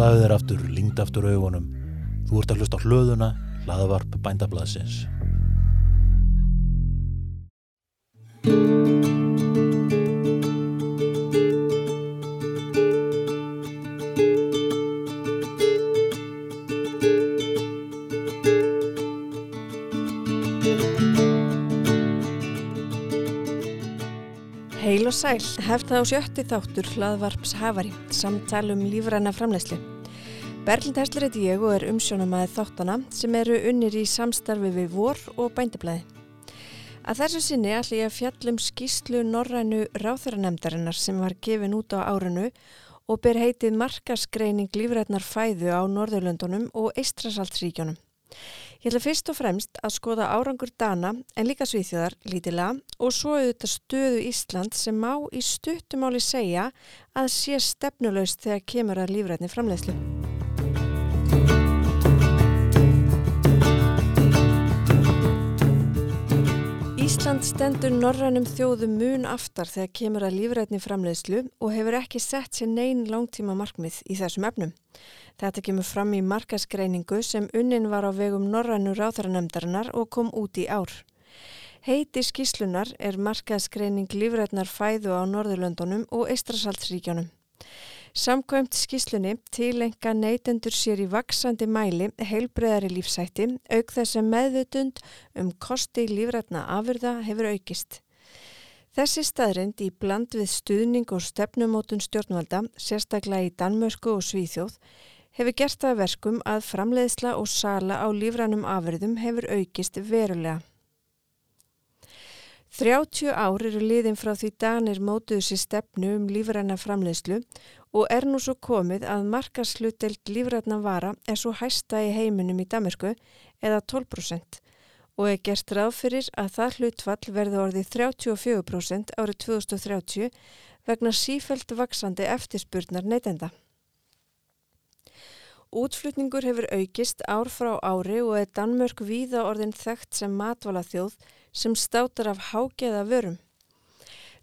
Slaðu þér aftur, lingd aftur augunum. Þú ert að hlusta hlöðuna, hlaðavarp bændablaðsins. Heil og sæl, hefta á sjötti þáttur hlaðvarps Hafari, samtalum lífræna framleyslu. Berlind Hessler heiti ég og er umsjónamaðið þáttana sem eru unnir í samstarfi við vor og bændablaði. Að þessu sinni ætla ég að fjallum skýslu Norrænu ráþaranemdarinnar sem var gefin út á árinu og ber heitið markaskreining lífrætnar fæðu á Norðurlöndunum og Eistrasaltsríkjónum. Ég ætla fyrst og fremst að skoða árangur Dana en líka Svíþjóðar lítilega og svo auðvitað stöðu Ísland sem má í stuttumáli segja að sé stefnulegst þegar kemur að lífrætni framleiðslu. Ísland stendur norrænum þjóðum mun aftar þegar kemur að lífrætni framleiðslu og hefur ekki sett sér neyn langtíma markmið í þessum efnum. Þetta kemur fram í markaskreiningu sem unnin var á vegum norrænu ráþaranemdarinnar og kom út í ár. Heiti skíslunar er markaskreining lífrætnar fæðu á Norðurlöndunum og Eistrasaltsríkjónum. Samkvæmt skíslunni tilenga neytendur sér í vaksandi mæli heilbreðari lífsætti auk þess að meðvutund um kosti lífrætna afurða hefur aukist. Þessi staðrind í bland við stuðning og stefnumótun stjórnvalda, sérstaklega í Danmörsku og Svíþjóð, hefur gert það verkum að framleiðsla og sala á lífrænum afurðum hefur aukist verulega. 30 ár eru liðin frá því Danir mótuðu sér stefnu um lífræna framleiðslu og er nú svo komið að markaslutelt lífrætna vara er svo hæsta í heiminum í Damersku eða 12% og er gert ráð fyrir að það hlutfall verði orðið 34% árið 2030 vegna sífælt vaksandi eftirspurnar neytenda. Útflutningur hefur aukist ár frá ári og er Danmörk víða orðin þekkt sem matvala þjóð sem státar af hágeða vörum.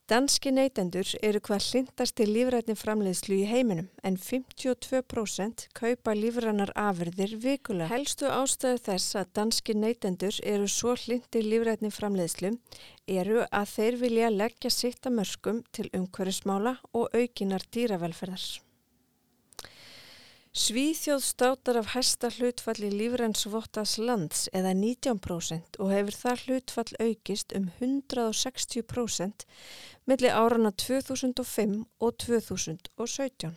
Danski neytendur eru hvað hlindast til lífrætni framleiðslu í heiminum en 52% kaupa lífrænar afurðir vikulega. Helstu ástæðu þess að danski neytendur eru svo hlindi lífrætni framleiðslu eru að þeir vilja leggja sitt að mörgum til umhverjusmála og aukinar dýravelferðar. Svíþjóð státar af hæsta hlutfalli lífrænsvottas lands eða 19% og hefur það hlutfall aukist um 160% millir árana 2005 og 2017.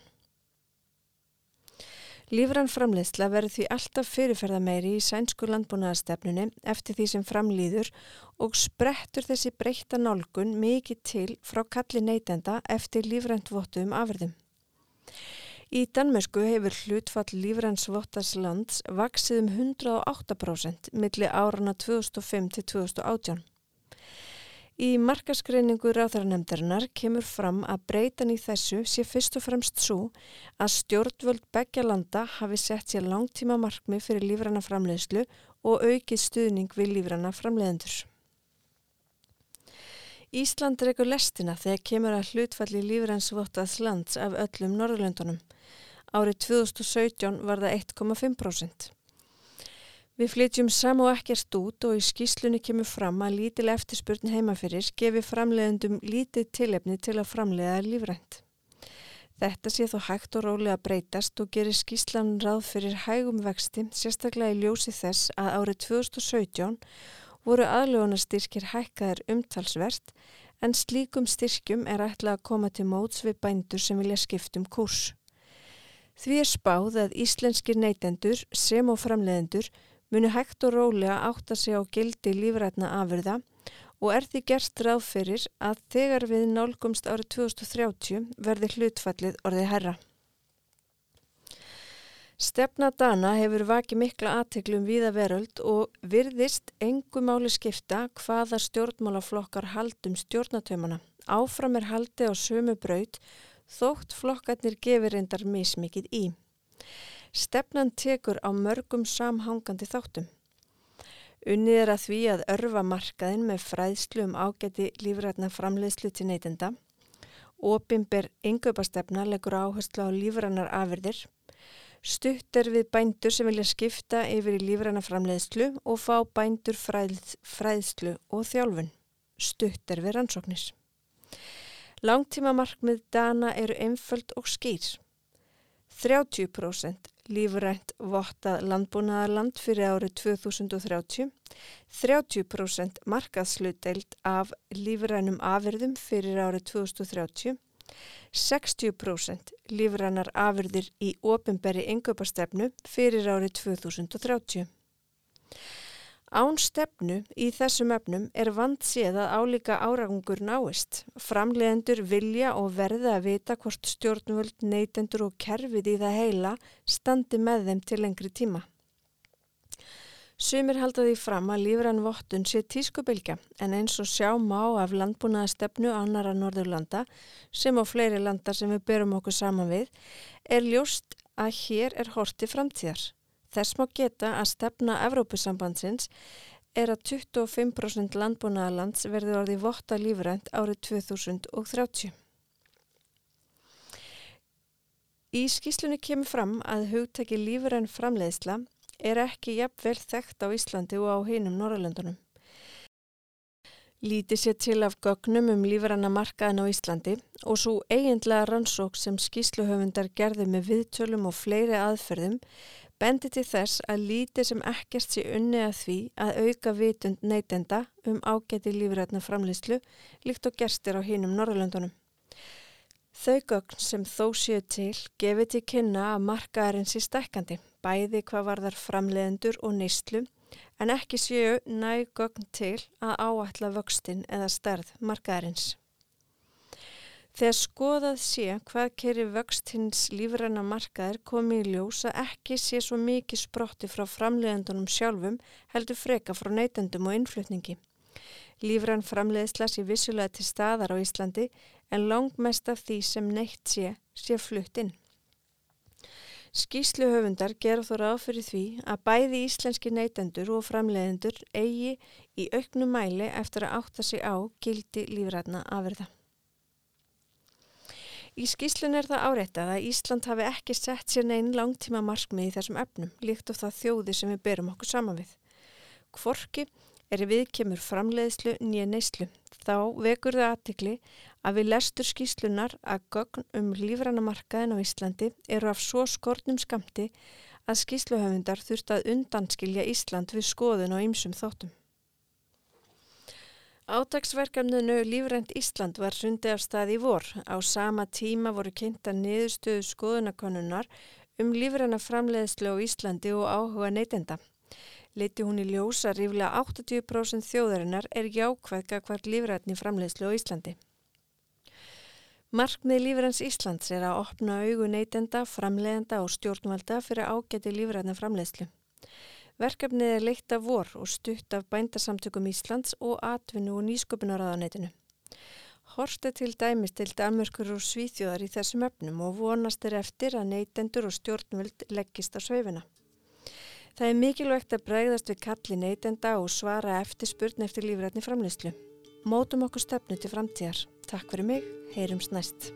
Lífrann framleiðsla verður því alltaf fyrirferða meiri í sænsku landbúnaðastefnunni eftir því sem framlýður og sprettur þessi breyta nálgun mikið til frá kalli neytenda eftir lífræntvotum afurðum. Í Danmösku hefur hlutfall lífrænsvottars lands vaksið um 108% millir árana 2005 til 2018. Í markaskreiningu ráðarnemdarinnar kemur fram að breytan í þessu sé fyrst og fremst svo að stjórnvöld begja landa hafi sett sér langtíma markmi fyrir lífræna framleiðslu og aukið stuðning við lífræna framleiðendur. Ísland reykur lestina þegar kemur að hlutfalli lífrænsvottars lands af öllum Norðurlöndunum. Árið 2017 var það 1,5%. Við flytjum sam og ekkert út og í skýslunni kemur fram að lítil eftirspurn heimafyrir gefi framleiðendum lítið tilefni til að framleiða lífrænt. Þetta sé þó hægt og rólega breytast og gerir skýslan ráð fyrir hægum vexti, sérstaklega í ljósi þess að árið 2017 voru aðlöfunarstyrkir hækkaðir umtalsvert en slíkum styrkjum er ætlað að koma til móts við bændur sem vilja skiptum kurs. Því er spáð að íslenskir neytendur sem og framleiðendur muni hægt og rólega átta sig á gildi lífrætna afurða og er því gerst ráð fyrir að þegar við nálgumst árið 2030 verði hlutfallið orðið herra. Stefna Dana hefur vakið mikla aðteglum viða veröld og virðist engu máli skipta hvaða stjórnmálaflokkar haldum stjórnatömana. Áfram er haldi á sömu braut þótt flokkarnir gefur reyndar mismikið í. Stefnan tekur á mörgum samhangandi þáttum. Unnið er að því að örfa markaðin með fræðslu um ágæti lífrætna framleiðslu til neytenda. Opimber yngöpastefna leggur áherslu á lífrænar afyrðir Stutt er við bændur sem vilja skipta yfir í lífræna framleiðslu og fá bændur fræð, fræðslu og þjálfun. Stutt er við rannsóknis. Langtíma markmið dana eru einföld og skýr. 30% lífrænt vottað landbúnaðarland fyrir árið 2030, 30% markaðslutdeild af lífrænum afyrðum fyrir árið 2030, 60% lífrænar afyrðir í ofinberi yngöpastefnu fyrir árið 2030. Án stefnu í þessum efnum er vand séð að álíka áragungur náist. Framlegendur vilja og verða að vita hvort stjórnvöld, neytendur og kerfið í það heila standi með þeim til lengri tíma. Sumir halda því fram að lífrann vottun sé tískubilgja en eins og sjá má af landbúnaða stefnu ánara Norðurlanda sem á fleiri landar sem við berum okkur saman við er ljóst að hér er horti framtíðar. Þess má geta að stefna Evrópusambandsins er að 25% landbúnaðalands verði orði votta lífrænt árið 2030. Í skýslunni kemur fram að hugtæki lífræn framleiðsla er ekki jafn vel þekkt á Íslandi og á heinum Norrlöndunum. Lítið sér til af gögnum um lífranna markaðin á Íslandi og svo eiginlega rannsók sem skýsluhöfundar gerði með viðtölum og fleiri aðferðum bendi til þess að lítið sem ekkert sé unni að því að auka vitund neytenda um ágæti lífrætna framlýslu líkt og gerstir á hínum Norrlöndunum. Þau gögn sem þó séu til gefið til kynna að markaðarinn sé stekkandi, bæði hvað varðar framleiðendur og neyslu, en ekki séu næg gögn til að áætla vöxtin eða stærð markaðarins. Þegar skoðað sé hvað kerir vöxt hins lífræna markaðir komið í ljós að ekki sé svo mikið sprotti frá framleiðendunum sjálfum heldur freka frá neytendum og innflutningi. Lífræn framleiðsla sé vissulega til staðar á Íslandi en langt mest af því sem neitt sé sé flutt inn. Skýsluhöfundar gera þó ráð fyrir því að bæði íslenski neytendur og framleiðendur eigi í auknum mæli eftir að átta sig á gildi lífræna afverða. Í skýslun er það áreittað að Ísland hafi ekki sett sér neinn langtíma markmið í þessum efnum, líkt á það þjóði sem við berum okkur saman við. Kvorki er við kemur framleiðslu nýja neyslu. Þá vekur það aðtikli að við lestur skýslunar að gögn um lífrannamarkaðin á Íslandi eru af svo skortnum skamti að skýsluhöfundar þurft að undanskilja Ísland við skoðun og ýmsum þóttum. Átagsverkefninu Lífrænt Ísland var sundi af stað í vor. Á sama tíma voru kynnta niðurstöðu skoðunakonunnar um lífræna framleiðslu á Íslandi og áhuga neytenda. Leiti hún í ljósa ríflega 80% þjóðarinnar er jákvæðka hvert lífrætni framleiðslu á Íslandi. Markmið Lífræns Íslands er að opna augu neytenda, framleiðenda og stjórnvalda fyrir ágæti lífrætna framleiðslu. Verkefnið er leitt af vor og stutt af bændasamtökum Íslands og atvinnu og nýsköpunaraðanetinu. Horst er til dæmis til Danmörkur og Svíþjóðar í þessum öfnum og vonast er eftir að neytendur og stjórnvöld leggist á sveifina. Það er mikilvægt að bregðast við kalli neytenda og svara eftir spurn eftir lífrætni framleyslu. Mótum okkur stefnu til framtíðar. Takk fyrir mig, heyrums næst.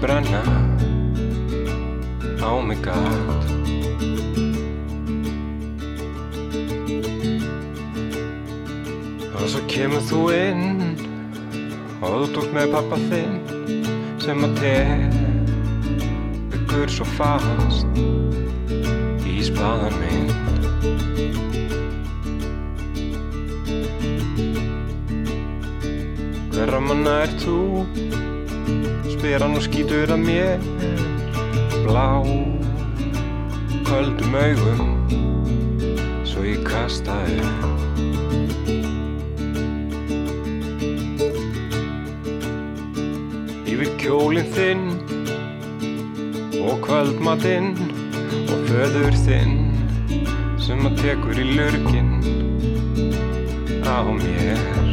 Brenna á mig gæt og svo kemur þú inn og þú tókst með pappa þinn sem að tegur svo fast í spaðan minn Þeirra manna er þú Spyr hann og skýtur að mér. Blá Köldum augum Svo ég kasta þér Yfir kjólinn þinn Og kvöldmatinn Og föður þinn Sem að tekur í lurginn Á mér.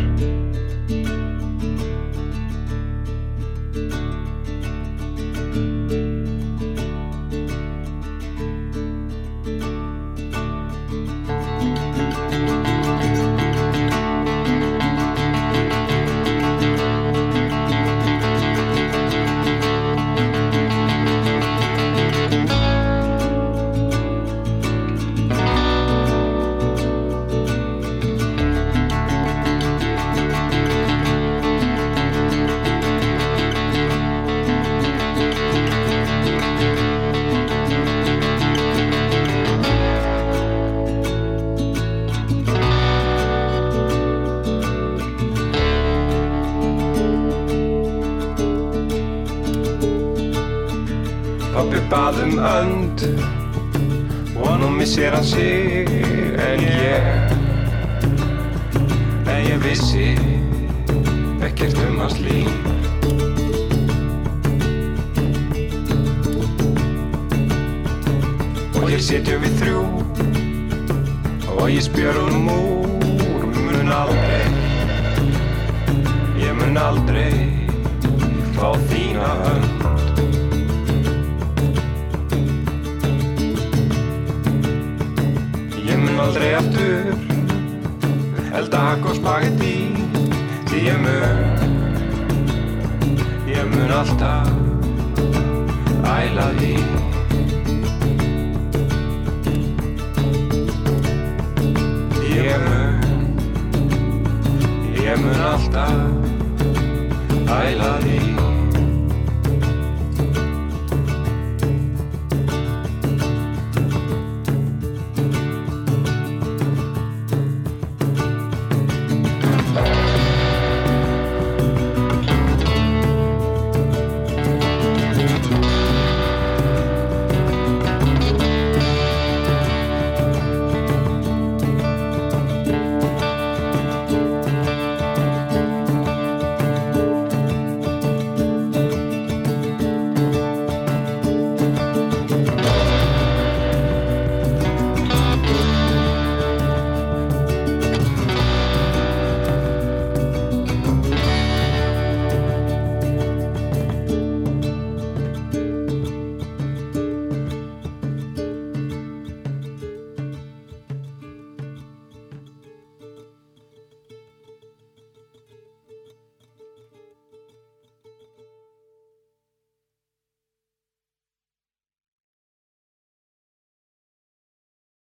Pappi bað um önd. Og nú missir hann sig en ég en ég vissi ekkert um hans líf. Og hér sitjum við þrjú og ég spjör honum úr. Mun aldrei ég mun aldrei fá þína hönd takospagetti Því ég mun, ég mun alltaf æla því. Ég mun, ég mun alltaf